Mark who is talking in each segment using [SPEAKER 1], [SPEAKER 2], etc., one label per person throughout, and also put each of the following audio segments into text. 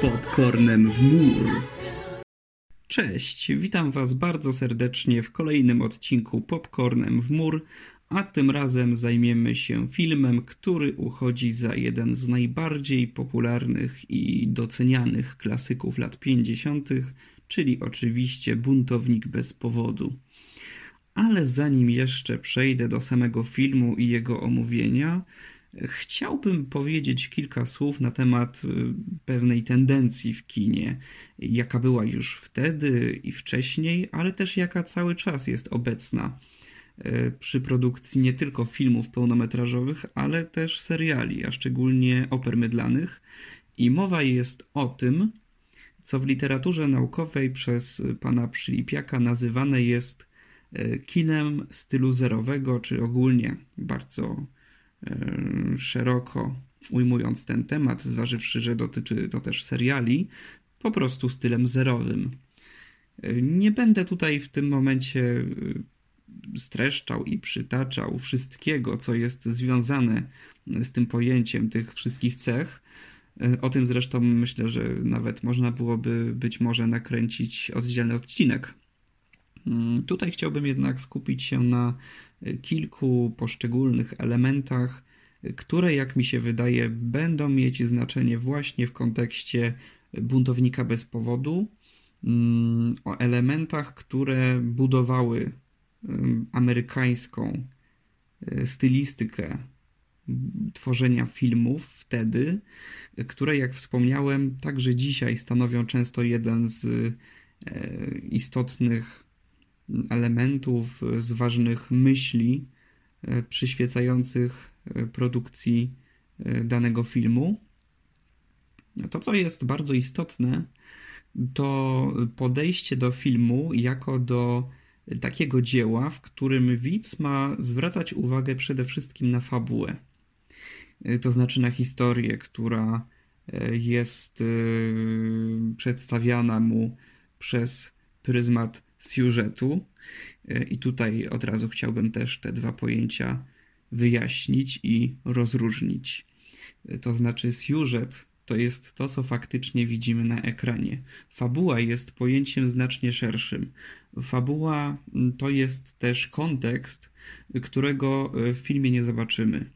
[SPEAKER 1] popcornem w mur. Cześć, witam Was bardzo serdecznie w kolejnym odcinku Popcornem w mur, a tym razem zajmiemy się filmem, który uchodzi za jeden z najbardziej popularnych i docenianych klasyków lat 50., czyli oczywiście Buntownik bez powodu. Ale zanim jeszcze przejdę do samego filmu i jego omówienia, Chciałbym powiedzieć kilka słów na temat y, pewnej tendencji w kinie, jaka była już wtedy i wcześniej, ale też jaka cały czas jest obecna y, przy produkcji nie tylko filmów pełnometrażowych, ale też seriali, a szczególnie oper mydlanych. I mowa jest o tym, co w literaturze naukowej przez pana Przylipiaka nazywane jest y, kinem stylu zerowego, czy ogólnie bardzo szeroko ujmując ten temat, zważywszy, że dotyczy to też seriali, po stylem zerowym. Nie będę tutaj w tym momencie streszczał i przytaczał wszystkiego, co jest związane z tym pojęciem tych wszystkich cech. O tym zresztą myślę, że nawet można byłoby być może nakręcić oddzielny odcinek. Tutaj chciałbym jednak skupić się na kilku poszczególnych elementach, które, jak mi się wydaje, będą mieć znaczenie właśnie w kontekście buntownika bez powodu, mm, o elementach, które budowały mm, amerykańską e, stylistykę tworzenia filmów wtedy, które, jak wspomniałem, także dzisiaj stanowią często jeden z e, istotnych elementów, z ważnych myśli e, przyświecających e, produkcji e, danego filmu. To, co jest bardzo istotne, to podejście do filmu jako do takiego dzieła, w którym widz ma zwracać uwagę przede wszystkim na fabułę. To znaczy na historię, która jest przedstawiana mu przez pryzmat siużetu. E, I tutaj od razu chciałbym też te dwa pojęcia wyjaśnić i rozróżnić. E, to znaczy, siużet to jest to, co faktycznie widzimy na ekranie. Fabuła jest pojęciem znacznie szerszym. Fabuła mm, to jest też kontekst, którego e, w filmie nie zobaczymy.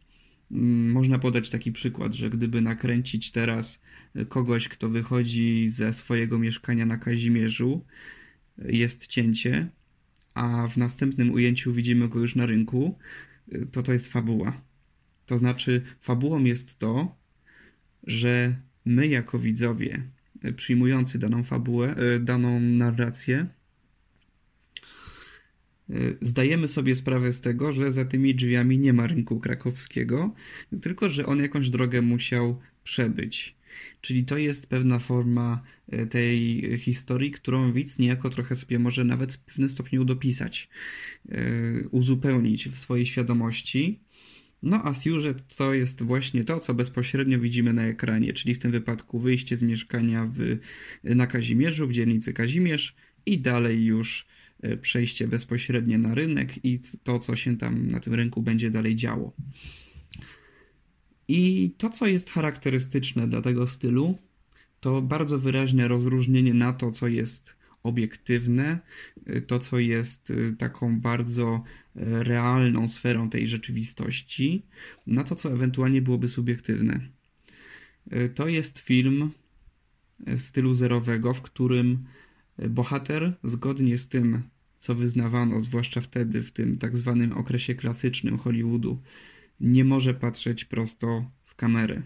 [SPEAKER 1] Mm, można podać taki przykład, że gdyby nakręcić teraz kogoś, kto wychodzi ze swojego mieszkania na Kazimierzu, jest cięcie, a w następnym ujęciu widzimy go już na rynku, to to jest fabuła. To znaczy, fabułą jest to, że my jako widzowie przyjmujący daną fabułę, e, daną narrację, e, zdajemy sobie sprawę z tego, że za tymi drzwiami nie ma rynku krakowskiego, tylko że on jakąś drogę musiał przebyć. Czyli to jest pewna forma e, tej historii, którą widz niejako trochę sobie może nawet w pewnym stopniu dopisać, e, uzupełnić w swojej świadomości. No a siużet to jest właśnie to, co bezpośrednio widzimy na ekranie, czyli w tym wypadku wyjście z mieszkania w, na Kazimierzu, w dzielnicy Kazimierz i dalej już e, przejście bezpośrednie na rynek i to, co się tam na tym rynku będzie dalej działo. I to, co jest charakterystyczne dla tego stylu, to bardzo wyraźne rozróżnienie na to, co jest obiektywne, to, co jest y, taką bardzo y, realną sferą tej rzeczywistości, na to, co ewentualnie byłoby subiektywne. Y, to jest film stylu zerowego, w którym bohater, zgodnie z tym, co wyznawano, zwłaszcza wtedy w tym tak zwanym okresie klasycznym Hollywoodu, nie może patrzeć prosto w kamerę.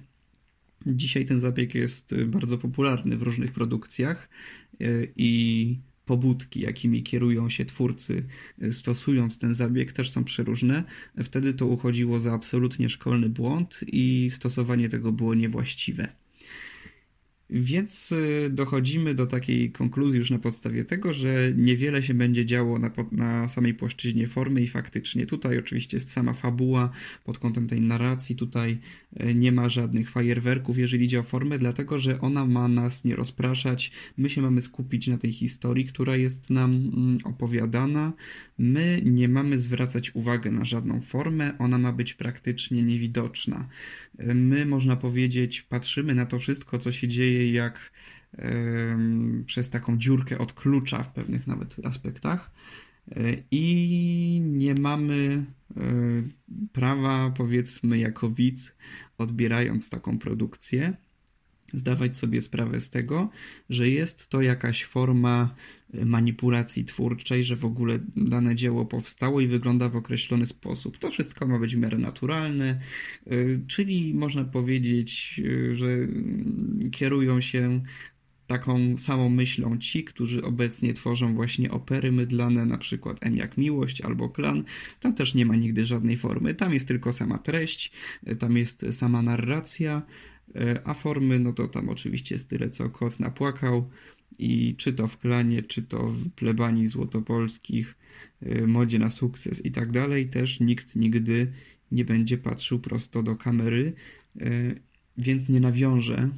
[SPEAKER 1] Dzisiaj ten zabieg jest bardzo popularny w różnych produkcjach e, i pobudki, jakimi kierują się twórcy, e, stosując ten zabieg, też są przeróżne. Wtedy to uchodziło za absolutnie szkolny błąd i stosowanie tego było niewłaściwe. Więc y, dochodzimy do takiej konkluzji już na podstawie tego, że niewiele się będzie działo na, na samej płaszczyźnie formy i faktycznie tutaj oczywiście jest sama fabuła pod kątem tej narracji, tutaj y, nie ma żadnych fajerwerków, jeżeli idzie o formę, dlatego że ona ma nas nie rozpraszać, my się mamy skupić na tej historii, która jest nam mm, opowiadana, my nie mamy zwracać uwagi na żadną formę, ona ma być praktycznie niewidoczna. Y, my, można powiedzieć, patrzymy na to wszystko, co się dzieje jak przez taką dziurkę od klucza w pewnych nawet aspektach. I nie mamy prawa, powiedzmy, jako widz, odbierając taką produkcję, zdawać sobie sprawę z tego, że jest to jakaś forma e, manipulacji twórczej, że w ogóle dane dzieło powstało i wygląda w określony sposób. To wszystko ma być w miarę naturalne, e, czyli można powiedzieć, e, że mm, kierują się taką samą myślą ci, którzy obecnie tworzą właśnie opery mydlane, na przykład M jak Miłość albo Klan. Tam też nie ma nigdy żadnej formy. Tam jest tylko sama treść, tam jest sama narracja, a formy, no to tam oczywiście jest tyle, co kot napłakał i czy to w klanie, czy to w plebanii złotopolskich, e, modzie na sukces i tak dalej, też nikt nigdy nie będzie patrzył prosto do kamery, e, więc nie nawiąże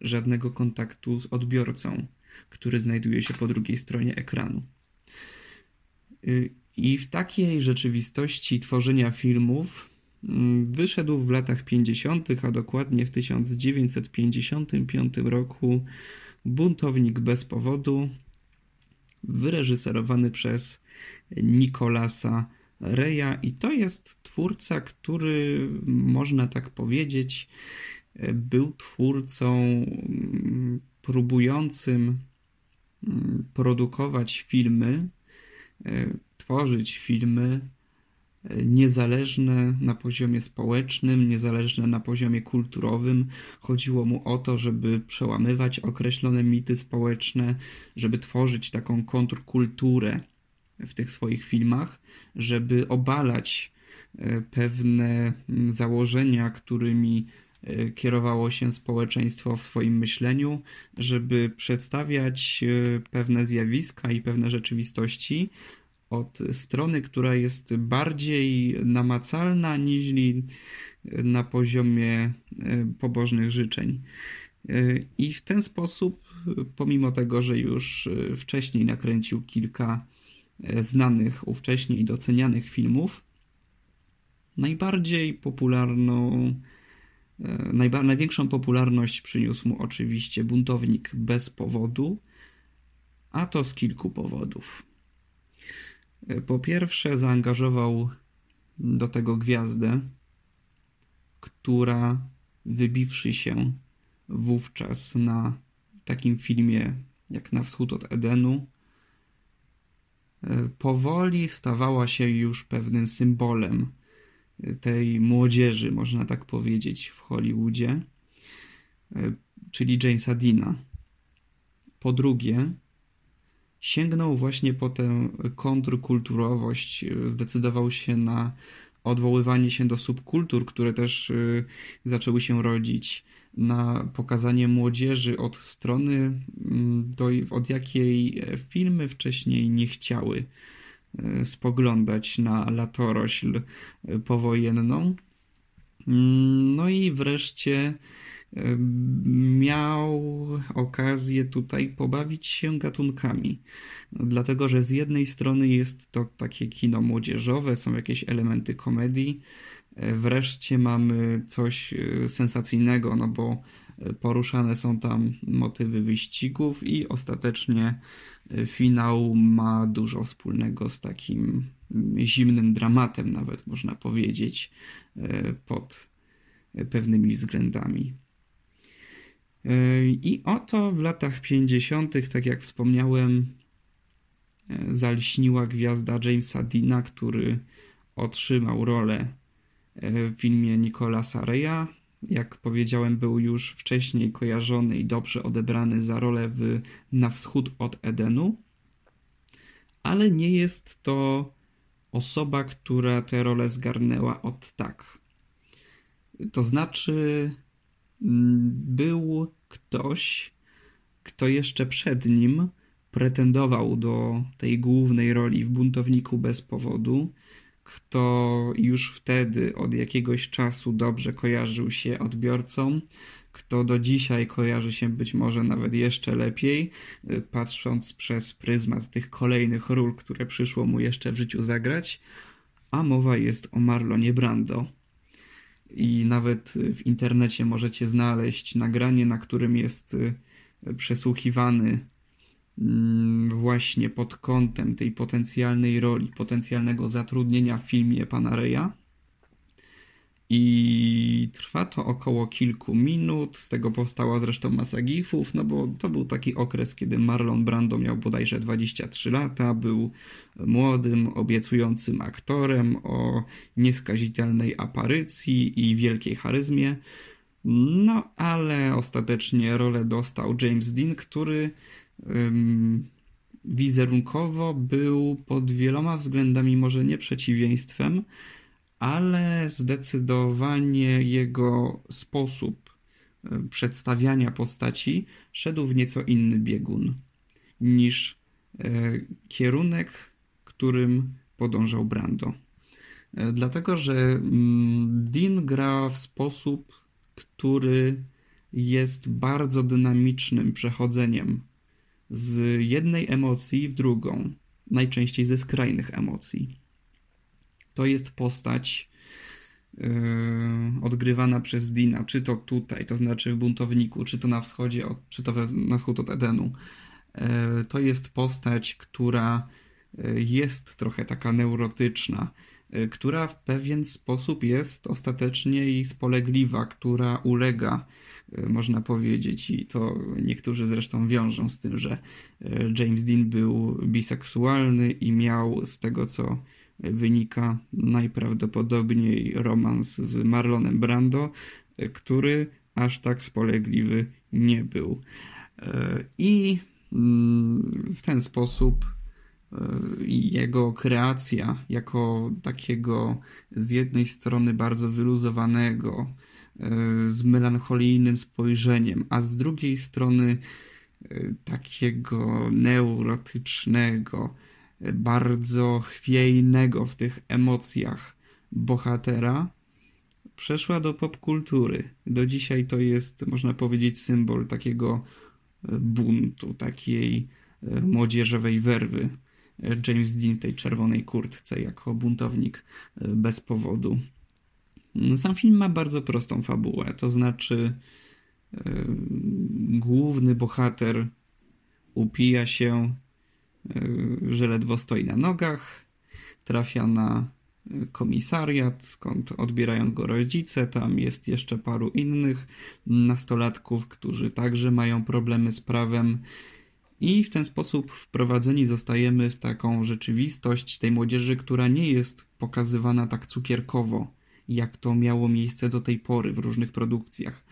[SPEAKER 1] żadnego kontaktu z odbiorcą, który znajduje się po drugiej stronie ekranu. I w takiej rzeczywistości tworzenia filmów wyszedł w latach 50., a dokładnie w 1955 roku Buntownik bez powodu, wyreżyserowany przez Nikolasa Reja i to jest twórca, który można tak powiedzieć, był twórcą mm, próbującym mm, produkować filmy, e, tworzyć filmy niezależne na poziomie społecznym, niezależne na poziomie kulturowym. Chodziło mu o to, żeby przełamywać określone mity społeczne, żeby tworzyć taką kontrkulturę w tych swoich filmach, żeby obalać e, pewne założenia, którymi e, kierowało się społeczeństwo w swoim myśleniu, żeby przedstawiać e, pewne zjawiska i pewne rzeczywistości, od strony, która jest bardziej namacalna niż na poziomie e, pobożnych życzeń. E, I w ten sposób, pomimo tego, że już e, wcześniej nakręcił kilka znanych, ówcześnie i docenianych filmów, najbardziej popularną, najba, największą popularność przyniósł mu oczywiście Buntownik bez powodu, a to z kilku powodów. Po pierwsze, zaangażował do tego gwiazdę, która wybiwszy się wówczas na takim filmie jak Na wschód od Edenu, powoli stawała się już pewnym symbolem tej młodzieży, można tak powiedzieć, w Hollywoodzie, czyli Jamesa Dina. Po drugie, sięgnął właśnie po tę kontrkulturowość, zdecydował się na odwoływanie się do subkultur, które też y, zaczęły się rodzić, na pokazanie młodzieży od strony, mm, do, od jakiej filmy wcześniej nie chciały y, spoglądać na latorośl powojenną. Mm, no i wreszcie miał okazję tutaj pobawić się gatunkami. Dlatego, że z jednej strony jest to takie kino młodzieżowe, są jakieś elementy komedii, wreszcie mamy coś e, sensacyjnego, no bo e, poruszane są tam motywy wyścigów i ostatecznie e, finał ma dużo wspólnego z takim zimnym dramatem, nawet można powiedzieć, pod pewnymi względami. I oto w latach 50., tak jak wspomniałem, e, zalśniła gwiazda Jamesa Dina, który otrzymał rolę e, w filmie Nicolasa Reya. Jak powiedziałem, był już wcześniej kojarzony i dobrze odebrany za rolę w Na wschód od Edenu, ale nie jest to osoba, która tę rolę zgarnęła od tak. To znaczy, był ktoś, kto jeszcze przed nim pretendował do tej głównej roli w Buntowniku bez powodu, kto już wtedy od jakiegoś czasu dobrze kojarzył się odbiorcom, kto do dzisiaj kojarzy się być może nawet jeszcze lepiej, y, patrząc przez pryzmat tych kolejnych ról, które przyszło mu jeszcze w życiu zagrać, a mowa jest o Marlonie Brando. I nawet w internecie możecie znaleźć nagranie, na którym jest przesłuchiwany mm, właśnie pod kątem tej potencjalnej roli, potencjalnego zatrudnienia w filmie pana Reya. I trwa to około kilku minut. Z tego powstała zresztą masa gifów, no bo to był taki okres, kiedy Marlon Brando miał bodajże 23 lata, był młodym, obiecującym aktorem o nieskazitelnej aparycji i wielkiej charyzmie. No, ale ostatecznie rolę dostał James Dean, który um, wizerunkowo był pod wieloma względami może nie przeciwieństwem, ale zdecydowanie jego sposób przedstawiania postaci szedł w nieco inny biegun niż e, kierunek, którym podążał Brando. E, dlatego, że mm, Dean gra w sposób który jest bardzo dynamicznym przechodzeniem z jednej emocji w drugą, najczęściej ze skrajnych emocji. To jest postać yy, odgrywana przez Dina, czy to tutaj, to znaczy w buntowniku, czy to na wschodzie, czy to na wschód od Edenu. Yy, to jest postać, która yy, jest trochę taka neurotyczna która w pewien sposób jest ostatecznie i spolegliwa, która ulega, można powiedzieć, i to niektórzy zresztą wiążą z tym, że James Dean był biseksualny i miał z tego, co wynika, najprawdopodobniej romans z Marlonem Brando, który aż tak spolegliwy nie był. I mm, w ten sposób jego kreacja jako takiego z jednej strony bardzo wyluzowanego, e, z melancholijnym spojrzeniem, a z drugiej strony e, takiego neurotycznego, e, bardzo chwiejnego w tych emocjach bohatera, przeszła do popkultury. Do dzisiaj to jest, można powiedzieć, symbol takiego buntu, takiej młodzieżowej werwy. James Dean tej czerwonej kurtce jako buntownik e, bez powodu. Sam film ma bardzo prostą fabułę, to znaczy yy, główny bohater upija się, że ledwo stoi na nogach, trafia na komisariat, skąd odbierają go rodzice. Tam jest jeszcze paru innych nastolatków, którzy także mają problemy z prawem i w ten sposób wprowadzeni zostajemy w taką rzeczywistość tej młodzieży, która nie jest pokazywana tak cukierkowo, jak to miało miejsce do tej pory w różnych produkcjach.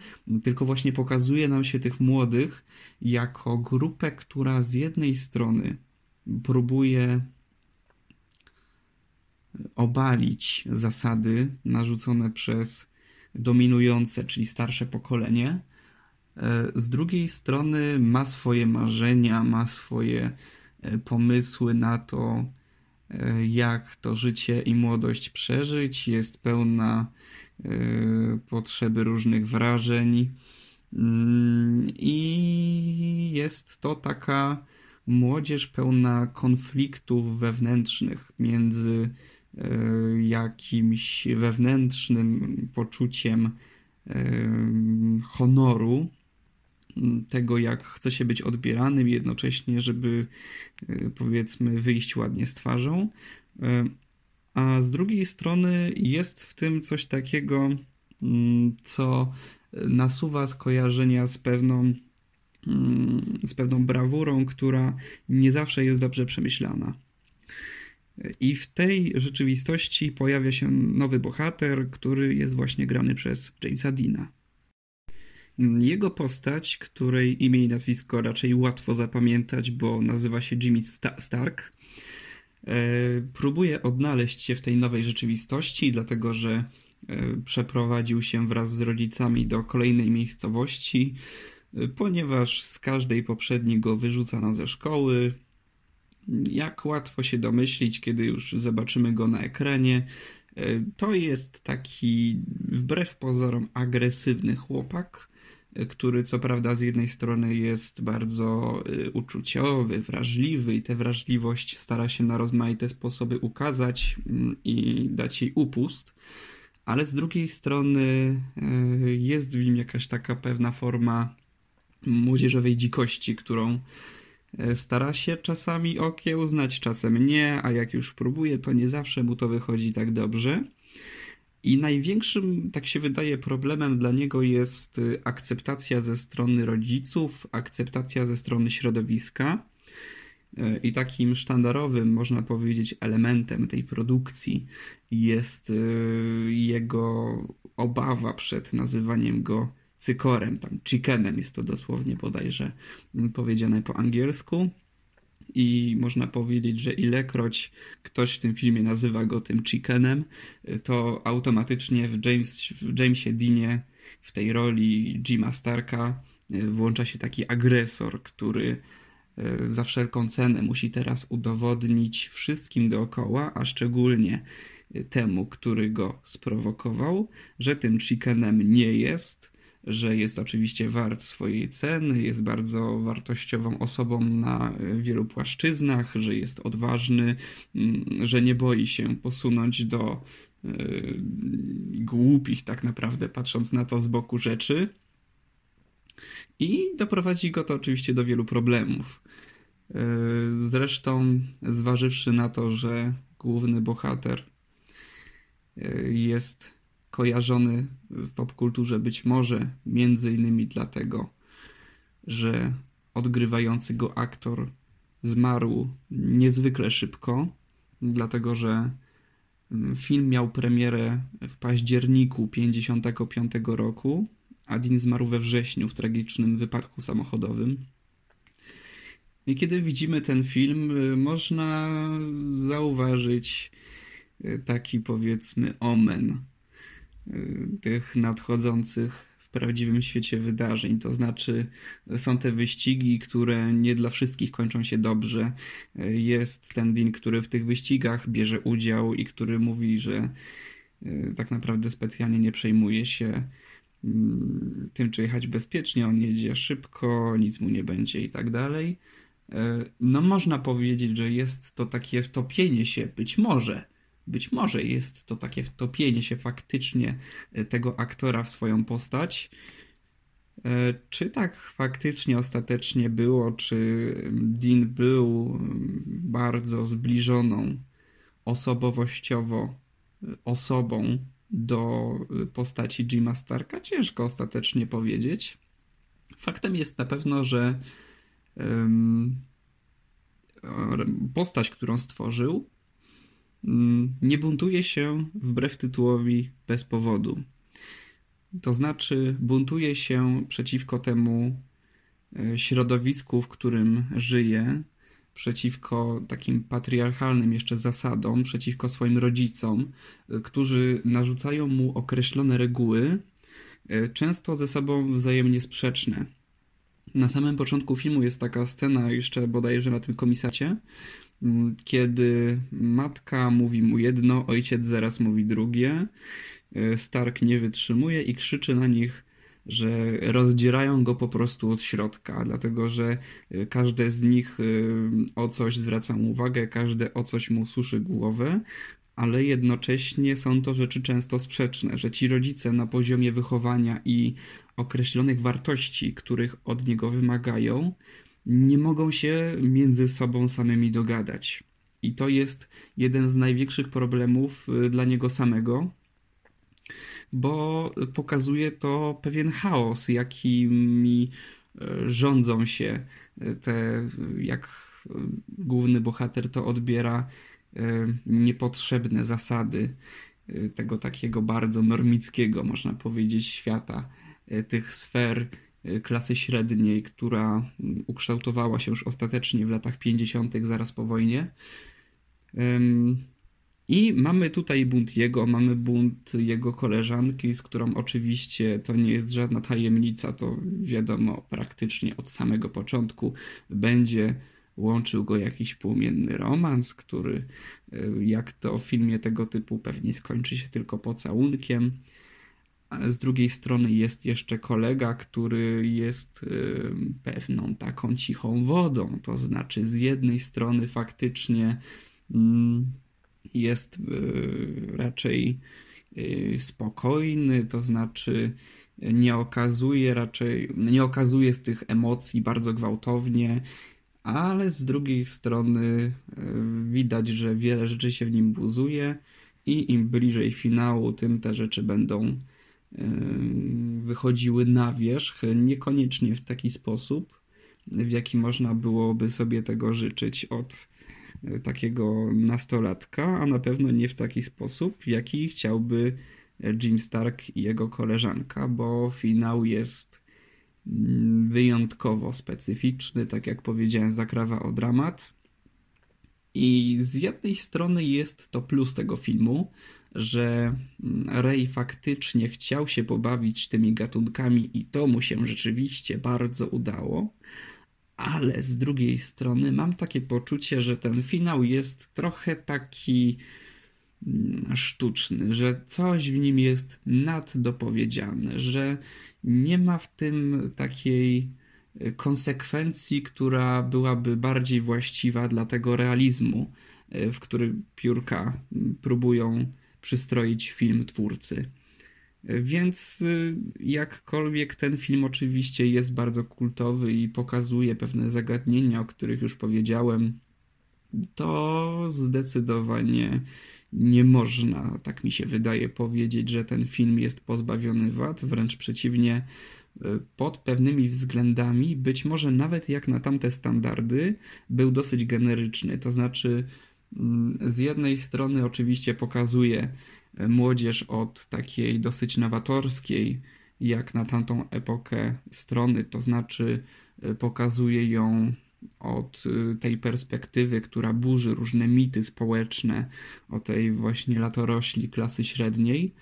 [SPEAKER 1] Tylko właśnie pokazuje nam się tych młodych jako grupę, która z jednej strony próbuje obalić zasady narzucone przez dominujące, czyli starsze pokolenie, E, z drugiej strony ma swoje marzenia, ma swoje e, pomysły na to, e, jak to życie i młodość przeżyć. Jest pełna potrzeby różnych wrażeń. Mm, I jest to taka młodzież pełna konfliktów wewnętrznych między jakimś wewnętrznym poczuciem honoru tego, jak chce się być odbieranym, jednocześnie, żeby e, powiedzmy wyjść ładnie z twarzą. E, a z drugiej strony jest w tym coś takiego, mm, co nasuwa skojarzenia z pewną, z pewną brawurą, która nie zawsze jest dobrze przemyślana. I w tej rzeczywistości pojawia się nowy bohater, który jest właśnie grany przez Jamesa Deana. Jego postać, której imię i nazwisko raczej łatwo zapamiętać, bo nazywa się Jimmy Stark, e, próbuje odnaleźć się w tej nowej rzeczywistości, dlatego że e, przeprowadził się wraz z rodzicami do kolejnej miejscowości, ponieważ z każdej poprzedniej go wyrzucano ze szkoły. Jak łatwo się domyślić, kiedy już zobaczymy go na ekranie, to jest taki wbrew pozorom agresywny chłopak, który co prawda z jednej strony jest bardzo y, uczuciowy, wrażliwy i tę wrażliwość stara się na rozmaite sposoby ukazać mm, i dać jej upust, ale z drugiej strony jest w nim jakaś taka pewna forma młodzieżowej dzikości, którą stara się czasami okiełznać, czasem nie, a jak już próbuje, to nie zawsze mu to wychodzi tak dobrze. I największym, tak się wydaje, problemem dla niego jest y, akceptacja ze strony rodziców, akceptacja ze strony środowiska. Y, I takim sztandarowym, można powiedzieć, elementem tej produkcji jest y, jego obawa przed nazywaniem go cykorem, tam chickenem jest to dosłownie bodajże powiedziane po angielsku. I można powiedzieć, że ilekroć ktoś w tym filmie nazywa go tym chickenem, to automatycznie w, James, w Jamesie Deanie w tej roli Jima Starka e, włącza się taki agresor, który e, za wszelką cenę musi teraz udowodnić wszystkim dookoła, a szczególnie temu, który go sprowokował, że tym chickenem nie jest, że jest oczywiście wart swojej ceny, jest bardzo wartościową osobą na wielu płaszczyznach, że jest odważny, mm, że nie boi się posunąć do e, głupich, tak naprawdę, patrząc na to z boku rzeczy. I doprowadzi go to oczywiście do wielu problemów. E, zresztą, zważywszy na to, że główny bohater e, jest kojarzony w popkulturze być może między innymi dlatego, że odgrywający go aktor zmarł niezwykle szybko, dlatego że mm, film miał premierę w październiku 55 roku, a Dean zmarł we wrześniu w tragicznym wypadku samochodowym. I kiedy widzimy ten film, y, można zauważyć y, taki powiedzmy omen tych nadchodzących w prawdziwym świecie wydarzeń. To znaczy, są te wyścigi, które nie dla wszystkich kończą się dobrze. Y, jest ten Dean, który w tych wyścigach bierze udział i który mówi, że y, tak naprawdę specjalnie nie przejmuje się tym, czy jechać bezpiecznie. On jedzie szybko, nic mu nie będzie i tak dalej. No, można powiedzieć, że jest to takie wtopienie się, być może być może jest to takie wtopienie się faktycznie e, tego aktora w swoją postać. E, czy tak faktycznie ostatecznie było, czy Dean był bardzo zbliżoną osobowościowo e, osobą do postaci Jima Starka? Ciężko ostatecznie powiedzieć. Faktem jest na pewno, że postać, którą stworzył, nie buntuje się wbrew tytułowi bez powodu. To znaczy, buntuje się przeciwko temu e, środowisku, w którym żyje, przeciwko takim patriarchalnym jeszcze zasadom, przeciwko swoim rodzicom, e, którzy narzucają mu określone reguły, e, często ze sobą wzajemnie sprzeczne. Na samym początku filmu jest taka scena, jeszcze bodajże na tym komisacie, Mm, kiedy matka mówi mu jedno, ojciec zaraz mówi drugie. E, Stark nie wytrzymuje i krzyczy na nich, że rozdzierają go po prostu od środka, dlatego że e, każde z nich e, o coś zwraca mu uwagę, każde o coś mu suszy głowę, ale jednocześnie są to rzeczy często sprzeczne, że ci rodzice na poziomie wychowania i określonych wartości, których od niego wymagają, nie mogą się między sobą samymi dogadać. I to jest jeden z największych problemów y, dla niego samego, bo pokazuje to pewien chaos, jakimi y, rządzą się y, te, jak główny bohater to odbiera, niepotrzebne zasady tego takiego bardzo normickiego, można powiedzieć, świata, tych sfer klasy średniej, która mm, ukształtowała się już ostatecznie w latach 50., zaraz po wojnie. I mamy tutaj bunt jego, mamy bunt jego koleżanki, z którą oczywiście to nie jest żadna tajemnica, to wiadomo praktycznie od samego początku będzie łączył go jakiś płomienny romans, który y, jak to w filmie tego typu pewnie skończy się tylko pocałunkiem z drugiej strony jest jeszcze kolega, który jest y, pewną taką cichą wodą. To znaczy, z jednej strony faktycznie mm, jest y, raczej spokojny, to znaczy nie okazuje raczej, nie okazuje z tych emocji bardzo gwałtownie, ale z drugiej strony widać, że wiele rzeczy się w nim buzuje i im bliżej finału, tym te rzeczy będą wychodziły na wierzch, niekoniecznie w taki sposób, w jaki można byłoby sobie tego życzyć od e, takiego nastolatka, a na pewno nie w taki sposób, w jaki chciałby Jim Stark i jego koleżanka, bo finał jest wyjątkowo specyficzny, tak jak powiedziałem, zakrawa o dramat. I z jednej strony jest to plus tego filmu, że mm, Ray faktycznie chciał się pobawić tymi gatunkami i to mu się rzeczywiście bardzo udało, ale z drugiej strony mam takie poczucie, że ten finał jest trochę taki mm, sztuczny, że coś w nim jest naddopowiedziane, że nie ma w tym takiej e, konsekwencji, która byłaby bardziej właściwa dla tego realizmu, e, w który piórka mm, próbują przystroić film twórcy. Więc y, jakkolwiek ten film oczywiście jest bardzo kultowy i pokazuje pewne zagadnienia, o których już powiedziałem, to zdecydowanie nie można, tak mi się wydaje, powiedzieć, że ten film jest pozbawiony wad. Wręcz przeciwnie, y, pod pewnymi względami, być może nawet jak na tamte standardy, był dosyć generyczny. To znaczy, z jednej strony oczywiście pokazuje młodzież od takiej dosyć nowatorskiej, jak na tamtą epokę strony, to znaczy e, pokazuje ją od e, tej perspektywy, która burzy różne mity społeczne o tej właśnie latorośli klasy średniej,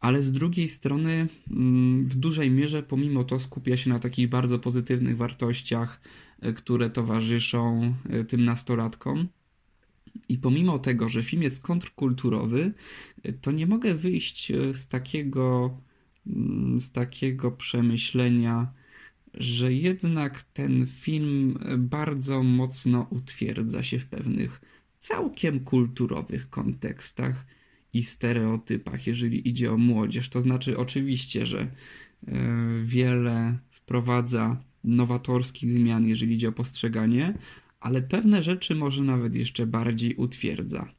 [SPEAKER 1] ale z drugiej strony mm, w dużej mierze pomimo to skupia się na takich bardzo pozytywnych wartościach, e, które towarzyszą tym nastolatkom. I pomimo tego, że film jest kontrkulturowy, to nie mogę wyjść e, z takiego, mm, z takiego przemyślenia, że jednak ten film bardzo mocno utwierdza się w pewnych całkiem kulturowych kontekstach i stereotypach, jeżeli idzie o młodzież. To znaczy, oczywiście, że e, wiele wprowadza nowatorskich zmian, jeżeli idzie o postrzeganie, ale pewne rzeczy może nawet jeszcze bardziej utwierdza.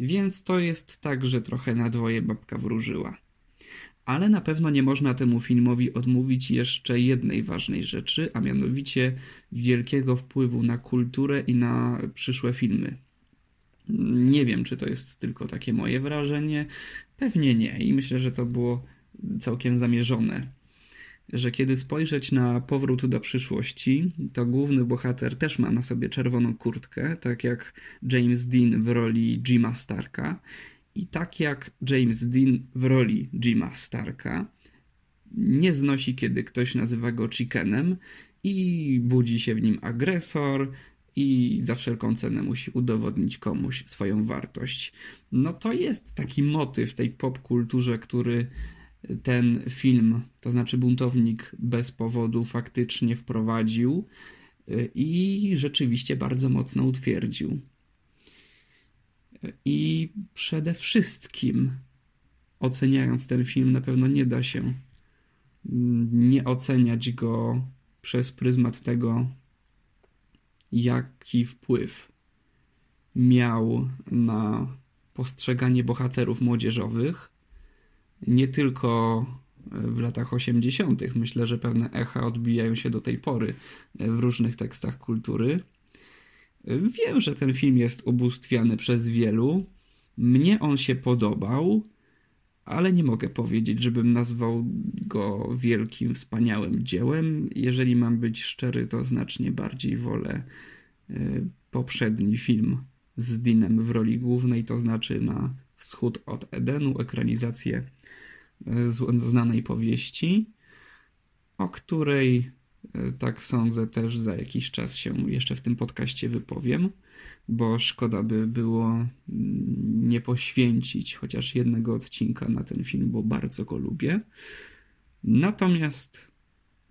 [SPEAKER 1] Więc to jest tak, że trochę na dwoje babka wróżyła. Ale na pewno nie można temu filmowi odmówić jeszcze jednej ważnej rzeczy, a mianowicie wielkiego wpływu na kulturę i na przyszłe filmy. Nie wiem, czy to jest tylko takie moje wrażenie. Pewnie nie, i myślę, że to było całkiem zamierzone że kiedy spojrzeć na powrót do przyszłości, to główny bohater też ma na sobie czerwoną kurtkę, tak jak James Dean w roli Jima Starka. I tak jak James Dean w roli Jima Starka, nie znosi, kiedy ktoś nazywa go chickenem i budzi się w nim agresor i za wszelką cenę musi udowodnić komuś swoją wartość. No to jest taki motyw tej popkulturze, który ten film, to znaczy buntownik bez powodu faktycznie wprowadził y, i rzeczywiście bardzo mocno utwierdził. I przede wszystkim, oceniając ten film, na pewno nie da się mm, nie oceniać go przez pryzmat tego, jaki wpływ miał na postrzeganie bohaterów młodzieżowych nie tylko w latach 80. Myślę, że pewne echa odbijają się do tej pory w różnych tekstach kultury. Wiem, że ten film jest ubóstwiany przez wielu. Mnie on się podobał, ale nie mogę powiedzieć, żebym nazwał go wielkim, wspaniałym dziełem. Jeżeli mam być szczery, to znacznie bardziej wolę e, poprzedni film z Dinem w roli głównej, to znaczy na wschód od Edenu, ekranizację znanej powieści, o której, e, tak sądzę, też za jakiś czas się jeszcze w tym podcaście wypowiem, bo szkoda by było mm, nie poświęcić chociaż jednego odcinka na ten film, bo bardzo go lubię. Natomiast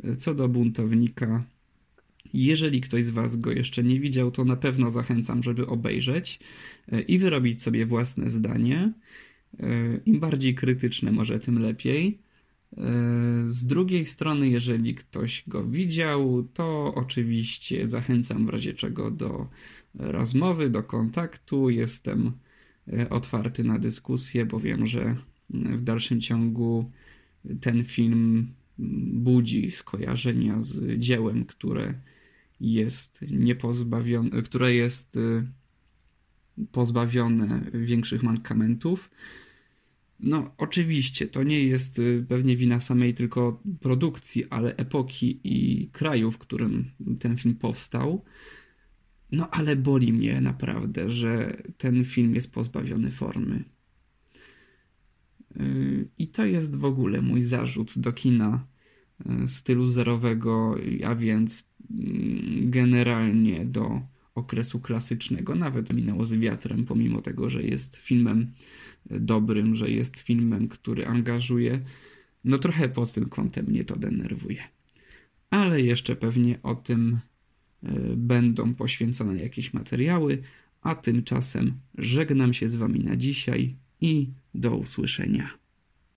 [SPEAKER 1] e, co do buntownika, jeżeli ktoś z Was go jeszcze nie widział, to na pewno zachęcam, żeby obejrzeć e, i wyrobić sobie własne zdanie. Im bardziej krytyczne, może tym lepiej. Z drugiej strony, jeżeli ktoś go widział, to oczywiście zachęcam w razie czego do rozmowy, do kontaktu. Jestem otwarty na dyskusję, bo wiem, że w dalszym ciągu ten film budzi skojarzenia z dziełem, które jest niepozbawione, które jest y, pozbawione większych mankamentów. No, oczywiście, to nie jest y, pewnie wina samej tylko produkcji, ale epoki i kraju, w którym ten film powstał. No, ale boli mnie naprawdę, że ten film jest pozbawiony formy. I to jest w ogóle mój zarzut do kina y, stylu zerowego, a więc mm, generalnie do okresu klasycznego. Nawet minęło z wiatrem, pomimo tego, że jest filmem dobrym, że jest filmem, który angażuje. No trochę pod tym kątem mnie to denerwuje. Ale jeszcze pewnie o tym y, będą poświęcone jakieś materiały, a tymczasem żegnam się z Wami na dzisiaj i do usłyszenia.